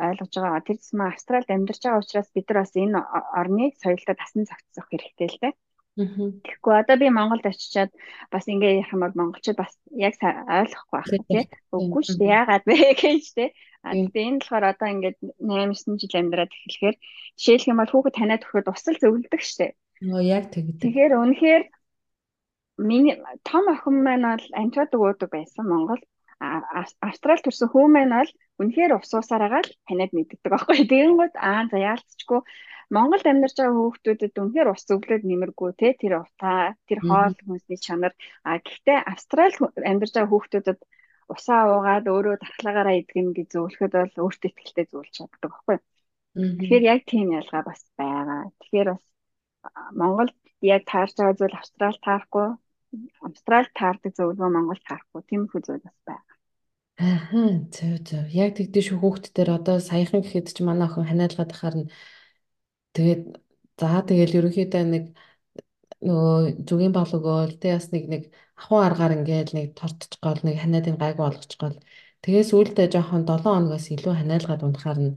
ойлгож байгаа. Тэр зэсмээ Австралид амьдарч байгаа учраас бид нар бас энэ орны соёлтой тасн зохицох хэрэгтэй л дээ. Тэгэхгүй одоо би Монголд очичаад бас ингээ ярих юм бол монголчууд бас яг ойлгохгүй байх тий. Үгүй шүү дээ. Яагаад вэ гэж тий. А тэгээ энэ болохоор одоо ингээд 8 9 жил амьдраад эхлэхээр жишээлх юм бол хүүхэд таниад өгөхөд усал зөвлөдөг шүү дээ. Оо яг тэгдэг. Тэгэхээр үнэхээр миний том охин маань бол антибиотик уудаг байсан Монгол. Австрал төрсэн хүн маань бол үнэхээр ус уусаараа л таниад мэддэг байхгүй. Тэгэнгүүт аа за яалтчгүй Монголд амьдарч байгаа хүүхдүүдэд үнэхээр ус зөвлөд нэмэргүй те тэр утаа тэр хоол хүнсний чанар а гэхдээ Австрал амьдарч байгаа хүүхдүүдэд усаа уугаад өөрөө дархлаагаараа идэгнэ гэж зөвлөхөд бол өөртөө ихтэй зөвлөж чаддаг байхгүй. Тэгэхээр яг тийм ялгаа бас байгаа. Тэгэхээр бас Монголд яг таарч байгаа зүйл Австрал таарахгүй Австрал таардаг зөвлөгөө Монгол таарахгүй тиймэрхүү зүйл бас байна. Аа зөв зөв. Яг тэгдэж шүү хүүхд төр одоо саяхан гэхэд ч манай охин ханиалгаад ахаар нь Тэгээд за тэгэл ерөнхийдөө нэг нөгөө зүгийн өгөөл тэ бас нэг нэг ахуй аргаар ингээл нэг тортч гол нэг ханиадын гайгүй болгоч гол. Тэгээд сүүлдээ жоохон 7 хоногоос илүү ханиалгаад унахаар нь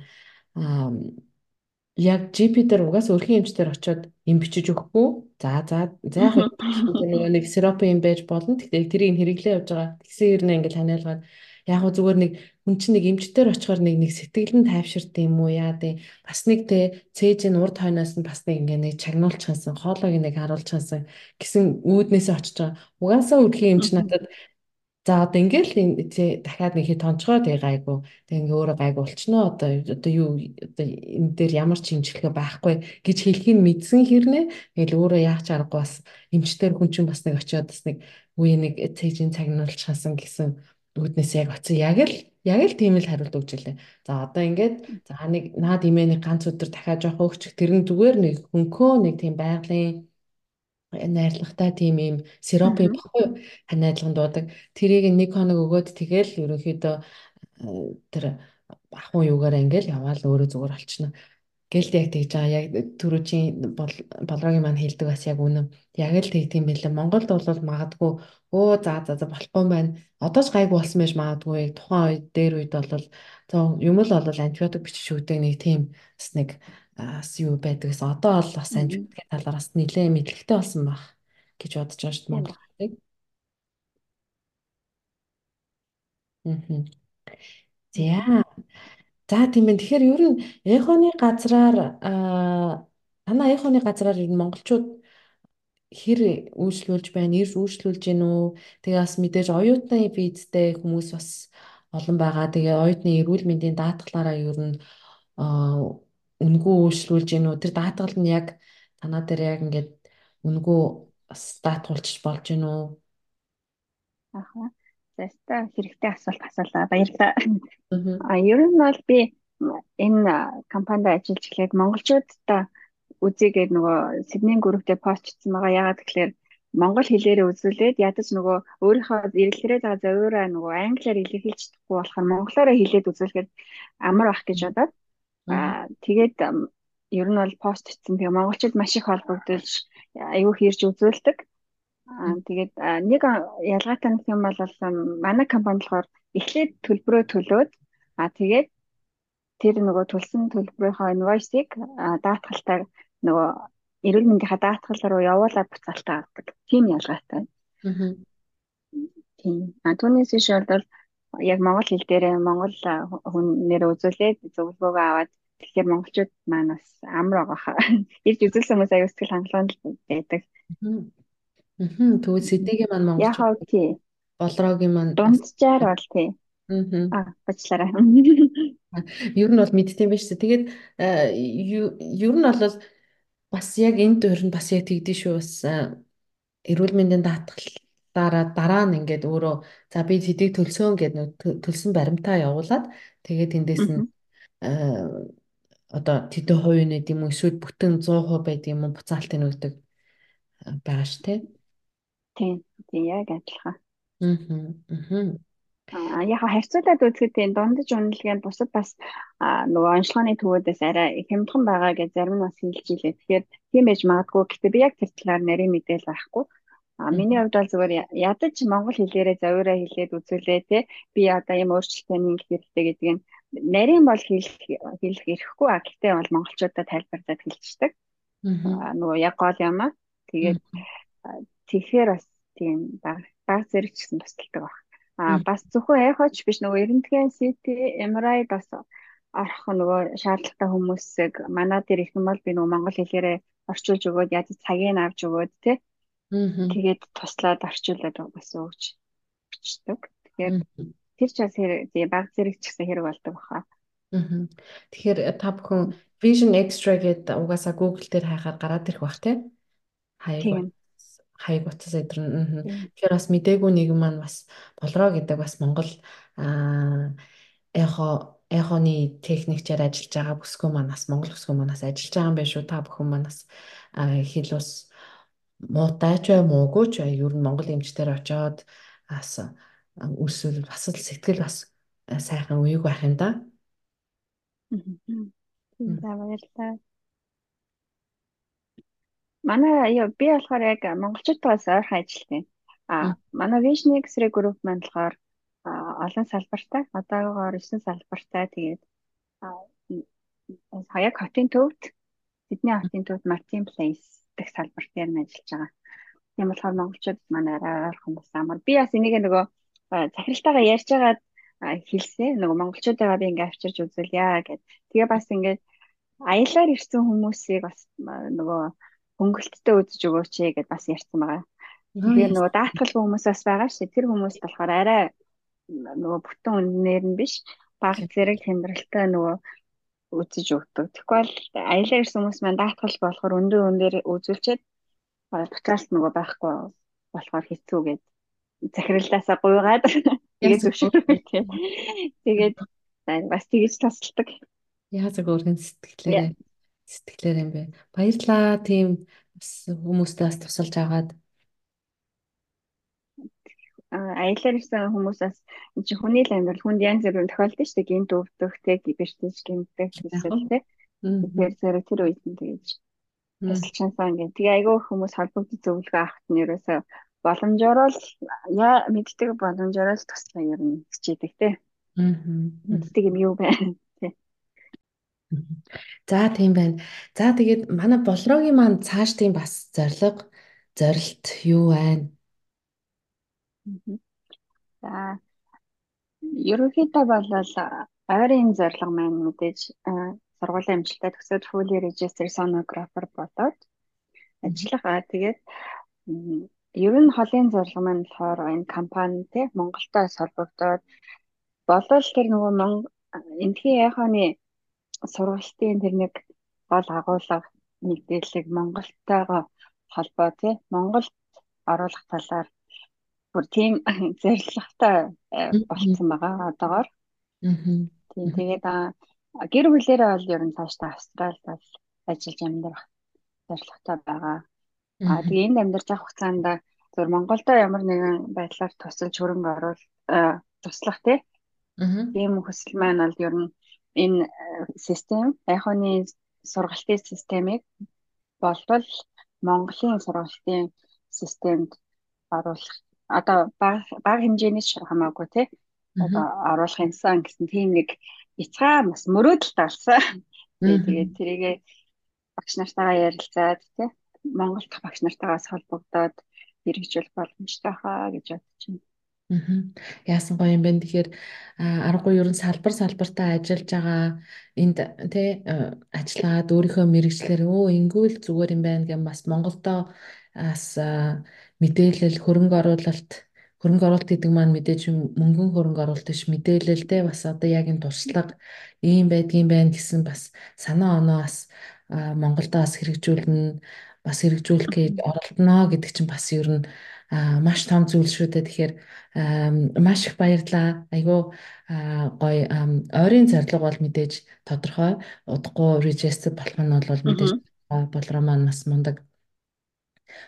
яг GP дээр угаас өрхийн эмчтэр очиод им бичиж өгөхгүй. За за за яг нөгөө нэг сиропын юм байж болно. Тэгтээ тэрийг хэрэглээ явж байгаа. Тэгсэн хэрнээ ингээл ханиалгаад яг зүгээр нэг хүн чинь нэг эмчтэр очихоор нэг нэг сэтгэл нь тайвширт юм уу? Яа дээ бас нэг те цээжийн урд хойноос нь бас нэг ингээ нэг чагнуулчихсан хоолойг нэг харуулчихсан гэсэн үүднээсээ очиж байгаа. Угаасаа үрхийн эмч надад За одоо ингээл дахиад нэг хэд тонцгой тэгээ гайгүй. Тэгээ ингээ өөрөө гайгүй болчихноо. Одоо одоо юу одоо энэ дээр ямар ч хэмжлэгээ байхгүй гэж хэлхийг мэдсэн хэрнээ. Ингээл өөрөө яах ч аргагүй бас эмчтэр хүн чинь бас нэг очиод бас нэг үе нэг цэжин цагнуулчихсан гэсэн үүднээс яг оцсон яг л яг л тийм л хариулт өгч илээ. За одоо ингээд за нэг наад имээ нэг ганц өдөр дахиад жоох өгчих тэр нь зүгээр нэг хөнкөө нэг тийм байгалийн найрлагатай тийм юм сиропын баггүй ханиадлаган дуудаг. Тэрийг нэг хоног өгөөд тэгэл ерөнхийдөө э, тэр ахын юугаараа ингээл яваал өөрөө зүгээр болчихно. Гэлд яг тэгж байгаа. Яг түрүүчийн болрогийн маань хэлдэг бас яг үнэн. Яг л тэг тийм байлаа. Монголд бол магадгүй өө за за за болохгүй байна. Одоо ч гайгүй болсон байж магадгүй. Тухайн үед дээр үед бол юм л бол антибиотик бичиж өгдөг нэг тийм бас нэг бас юу байдаг гэсэн. Одоо бол бас антибиотикийн талаар бас нэлээд мэдлэгтэй болсон баг гэж бодож байгаа шүү дээ Монгол хэлийг. Мм. За За тийм ээ. Тэгэхээр ер нь эхоны газраар танаа эхоны газраар ер нь монголчууд хэр үйлчлүүлж байна, ирж үйлчлүүлж гин үү? Тэгээ бас мэдээж оюутны визтэй хүмүүс бас олон байгаа. Тэгээ оюутны эрүүл мэндийн даатгалаараа ер нь үнгүү үйлчлүүлж гин үү? Тэр даатгал нь яг танаа дээр яг ингээд үнгүү бас даатгуулчих болж гин үү? Ахаа. Заста хэрэгтэй асуулт асуулаа. Баярлалаа. А ер нь бол би энэ компанид ажиллаж эхлээд монголчуудаа үзийгээд нөгөө Сиднейн групптэй пост хийсэн байгаа. Яагаад тэгэхээр монгол хэлээрээ үзүүлээд ядаж нөгөө өөрийнхөө эргэлрээд байгаа зөвөөрөө нөгөө англиар илэрхийлж чадахгүй болохоор монголоор хэлээд үзүүлэхэд амар бах гэж бодоод аа тэгээд ер нь бол пост хийсэн. Тэгээ монголчууд маш их холбогдож аюу хэрж үзүүлдэг. Аа тэгээд нэг ялгаатай нэг юм бол манай компани болохоор эхлээд төлбөрөө төлөөд аа тэгээд тэр нөгөө төлсөн төлбөрийнхөө инвойсыг даатгалтаар нөгөө эрүүл мэндийнхаа даатгал руу явуулаад буцаалтаа авдаг. Тийм ялгаатай. Аа. Тийм. А түүнээс иш бол яг монгол хэл дээр монгол хүн нэр үзүүлээд зөвлөгөөгөө аваад тэгэхээр монголчууд маань бас амар байгаа хаа. Ирж үзүүлсэн хүмүүс аюу сэтгэл хангалуун байдаг. Аа Аа тэгвэл Сиднейгийн маань монголчууд яхав тий. Болрогийн маань дунджаар бол тий. Аа бачлаарай. Ер нь бол мэдтiin байж та. Тэгээд ер нь бол бас яг энэ дөрөнд бас яг тэгдэж шүү бас эрүүл мэндийн даатгалаараа дараа нь ингээд өөрөө за би тэдийг төлсөөн гэдэг төлсөн баримтаа явуулаад тэгээд эндээс нь одоо тэдэн хувийн нэг юм эсвэл бүтэн 100% байдаг юм уу буцаалтын өгдөг байгаа ш тэ. Тийм. Тийм яг адилхан. Аа. Аа яг харьцуулаад үзэхэд тийм дундаж үнэлгээ бусад бас нөгөө онцлогооны төвөөдөөс арай хямдхан байгаа гэж зарим нь бас хэлж илээ. Тэгэхээр тийм байж магадгүй. Гэтэ би яг тэр талаар нарийн мэдээл байхгүй. А миний хувьд бол зүгээр ядаж монгол хэлээрээ завиураа хэлээд үзүүлээ те би одоо юм өөрчлөлтөө нэг хэрэгтэй гэдэг нь нарийн бол хэлэх хэлэх эрхгүй а гэтээ бол монголчуудад тайлбарлаад хэлчихдэг. Аа нөгөө яг гол юм аа. Тэгээд тэгэхээр бас тийм баг зэрэг ч гэсэн тусалдаг баг. Аа бас зөвхөн эхоч биш нөгөө эрентген CT MRI бас орох нөгөө шаардлагатай хүмүүсийг манай дээр их юм бол би нөгөө монгол хэлээрээ орчуулж өгөөд яаж цагийг авч өгөөд тий Тэгээд туслаад орчуулад бас өгч өчтдөг. Тэгэхээр тэр ч бас хэрэг баг зэрэг ч гэсэн хэрэг болдог баха. Тэгэхээр та бүхэн Vision Extra гэдэг угаасаа Google дээр хайхаар гараад ирэх бах тий. Хаяг хаяг утас эдэр. Тэгэхээр бас мдээгүй нэгэн маань бас болроо гэдэг бас Монгол эхо эхоны техникчээр ажиллаж байгаа бүсгүй манаас Монгол бүсгүй манаас ажиллаж байгаа юм байна шүү. Та бүхэн манаас хэл ус муутай ч бай муугүй ч бай ер нь Монгол эмчтэр очоод бас үэсвэл бас л сэтгэл бас сайхан үеиг байх юм да. За баярлалаа. Манай яа би болохоор яг монголчуудаас ойрхон ажилладаг. А манай Vision X-ray group маань болохоор олон салбартай одоогоор 9 салбартай тэгээд хаяг хотын төвд Сидней хотын төвд Martin Place дэх салбарт нь ажиллаж байгаа. Тийм болохоор монголчууд манай арай ойрхон бас амар. Би бас энийг нөгөө захиралтайгаа ярьж байгаад хэлсэн. Нөгөө монголчуудаа би ингээ авчирч үзүүлье гэд. Тэгээ бас ингээ аялаар ирсэн хүмүүсийг бас нөгөө хөнгөлттэй үзэж өгөөч гэд бас ярьсан байгаа. Тэгээ нөгөө даатгалгүй хүмүүс бас байгаа шүү. Тэр хүмүүс болохоор арай нөгөө бүтэн үнээр нь биш баг зэрэг тэмдрэлтэй нөгөө үзэж өгдөг. Тэгвэл аялаа ирсэн хүмүүс маань даатгал болохоор өндөр өндөр үзүүлчихэд буцаалт нөгөө байхгүй болохоор хэцүү гээд захиралдаасаа гуйгаад тэгээд зөвшөөрөв тийм. Тэгээд бас тэгэж тасалдаг. Яазаг өөрхөн сэтгэлээрээ сэтгэлээр юм бэ. Баярлаа тийм хүмүүстээ бас тусалж агаад аялаар ирсэн хүмүүсээс чи хүний л амьдрал хүнд янз бүрийн тохиолдсон шүү дээ гинт өвдөхтэй гибэртэж гинттэй гэсэн тий. Тэгэхээр зэрэг тэр үед нь тэгэж тусалж чансан гэх. Тэгээ айгүй хүмүүс холбогдсон зөвлөгөө авахт нь ерөөсөө боломжоор л яа мэддэг боломжоор л туслаа ер нь хичээдэг тий. Аа. Мэддэг юм юу байна. За тийм байна. За тэгээд манай болрогийн маань цааш тийм бас зориг зорилт юу байна? За ерөнхийдөө бол ойрын зорилго маань мэдээж сургуулийн амжилттай төгсөөд fully registered sonographer болоод ажиллах. Тэгээд ер нь холын зорилго маань болохоор энэ компани те Монголтой холбогдоод болвол тэр нөгөө эндхийн яханы сургалтын тэр нэг гол агуулга мэдээллийг Монголтойгоо холбоо те Монголд оруулах талаар бүр тийм зорилготой э, болцсон байгаа одоогоор. Тийм тэгээд гэр бүлэрээ бол ер нь цаашдаа Австралид бол ажиллаж амьдрах зорилготой байгаа. А тэгээ энд амьдарч авах хугацаанд зөвхөн Монголдо ямар нэгэн байдлаар тусалж хөрөнгө оруул э, туслах тийм хүсэл маань бол ер нь энэ э, систем яханы сургалтын системийг болвол Монголын сургалтын системд оруулах одоо бага хэмжээний ч хамаагүй тий одоо оруулах юмсан гэсэн тийм нэг бяцхан бас мөрөөдөлт алсан. Тэгээд тэрийгээ багш нартайгаа ярилцаад тий Монгол дахь багш нартайгаас холбогдоод хэрэгжүүл боломжтой хаа гэж бодож байна. Яасан гоё юм бэ? Тэгэхээр аргагүй ерөн салбар салбартаа ажиллаж байгаа энд тий ажиллаад өөрийнхөө мэрэгчлэр өө ингүүл зүгээр юм байна гэм бас Монголдоо бас мэдээлэл хөрөнгө оруулалт хөрөнгө оруулалт гэдэг маань мэдээж мөнгөн хөрөнгө оруулалт биш мэдээлэлтэй бас одоо яг энэ туршлага ийм байдгийн байна гэсэн бас санаа оноо бас Монголдо бас хэрэгжүүлнэ бас хэрэгжүүлэх гэж оролдоно гэдэг чинь бас ер нь маш том зүйл шүү дээ. Тэгэхээр маш их баярлалаа. Айгүй гоё ойрын зорилго бол мэдээж тодорхой. Удахгүй register болох нь бол мэдээж болроо маань бас мундаг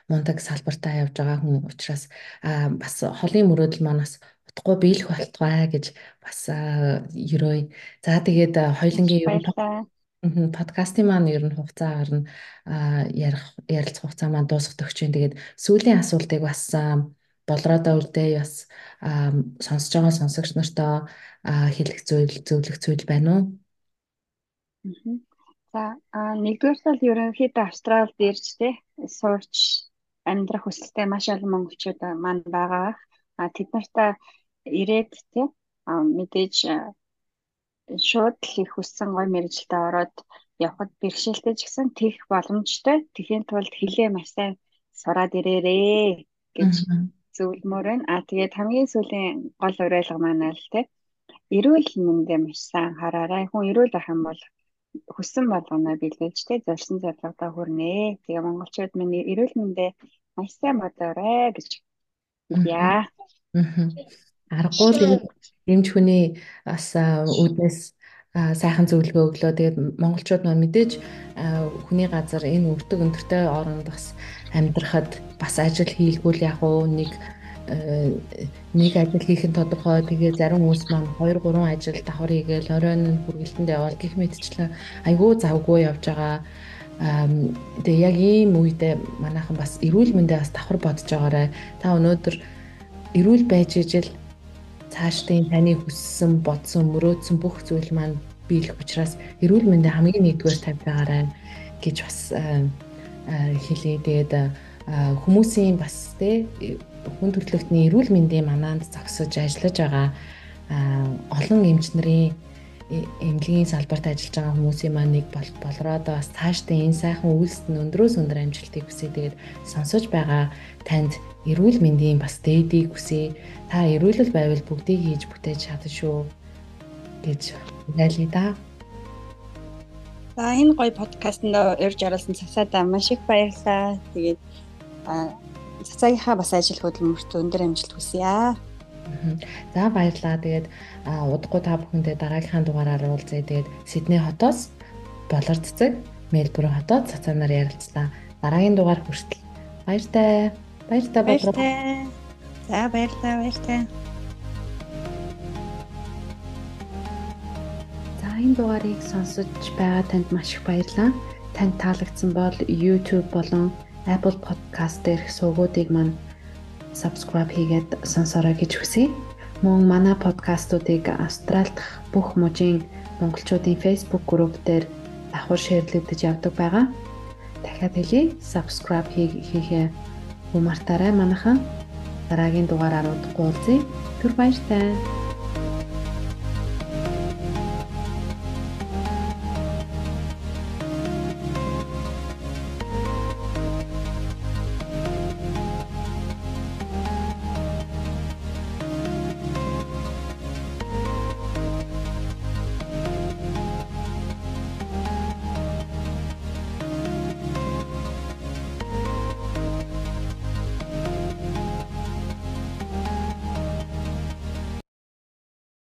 мундаг салбартаа явж байгаа хүн учраас бас холын мөрөөдөл маань бас утгагүй биелэх болтугай гэж бас ерөөй. За тэгээд хоёлынгийн нь подкастын маань ер нь хугацаа гарна ярих ярилцах хугацаа маань дуусах төгч юм. Тэгээд сүүлийн асуултыг бас болроодоо үлдээ бас сонсож байгаа сонсогч нартаа хэлэх зүйл зөвлөх зүйл байна уу? За нэгдүгээр тал ерөнхийдөө Австралид ирж те сууч амьдрах хүсэлтэй маш олон монголчууд маань байгаа. А тэд нартай ирээд те мэдээж шууд л их хүссэн гой мэрэгжилтэд ороод явхад бэрхшээлтэй ч гэсэн тэгэх боломжтой. Тэхийн тулд хилээ маш сайн сураад ирээрээ гэж зөвлөмөр байна. А тэгээд хамгийн сүүлийн гол уриалга маань л те эрүүл мэндэ маш сайн хараарай. Хүн эрүүл байх юм бол хүссэн болгоно билгээж те зорьсон зорилгодоо хүрнэ. Тэгээ монголчууд минь эрүүл мэндэ маш сайн бодоорой гэж яа. Аргагүй л эмч хүний бас үүднээс сайхан зөвлөгөө өглөө. Тэгээд монголчууд нөө мэдээж хүний газар энэ өвдөг өндөртэй оронд бас амьдрахад бас ажил хийлгүүл яг уу нэг нэг ажил хийх нь тодорхой. Тэгээ зарим хүмүүс маань 2 3 ажил давхар хийгээл оройн хүргэлтэнд явал гих мэдчлээ айгүй завгүй явж байгаа. Тэгээ яг ийм үедээ манайхан бас эрүүл мэндээ бас давхар бодож байгаарай. Та өнөөдөр эрүүл байж ижил цаашдын таны хүссэн, бодсон, мөрөөдсөн бүх зүйл маань биелэх учраас эрүүл мэндээ хамгийн нэгдүгээр тавьж байгаарай гэж бас хэлээ. Тэгээд хүмүүсийн бас те хүн төрөлхтний эрүүл мэндийн манаанд зогсож ажиллаж байгаа олон эмч нарын эмнэлгийн салбарт ажиллаж байгаа хүмүүсийн маань нэг болроодоо бас цаашдаа энэ сайхан үйлсэд нь өндрөөс өндөр амжилтыг хүсье. Тэгээд сонсож байгаа танд эрүүл мэндийн бас дээдийг хүсье. Та эрүүлэл байвал бүгдийг хийж бүтээж чадна шүү гэж уриалъя да. За энэ гоё подкастэнд урьж оролцсон цасаадаа маш их баярлалаа. Тэгээд цацаагийнхаа бас ажил хөдөлмөрт өндөр амжилт хүсье. За баярлалаа. Тэгээд удахгүй та бүхэндээ дараагийнхаа дугаараар уулзъя. Тэгээд Сидней хотоос Болор цэцэг, Мельбурн хотод цацаанаар ярилцлаа. Дараагийн дугаар хүртэл баяртай. Баяртай болоо. За баярлалаа, баяртай. За энэ дугаарыг сонсож байгаа танд маш их баярлалаа. Танд таалагдсан бол YouTube болон Apple Podcast дээрх сувгуудыг маань subscribe хийгээд сонсорой гэж хүсье. Мөн манай подкастуудыг Австрали дахь бүх мужийн монголчуудын Facebook групп дээр давхар шеэрлэгдэж явдаг байгаа. Дахиад хэлье, subscribe хийхээ humартаарай манайхан. Дараагийн дугаараар уулзъя. Түр баяртай.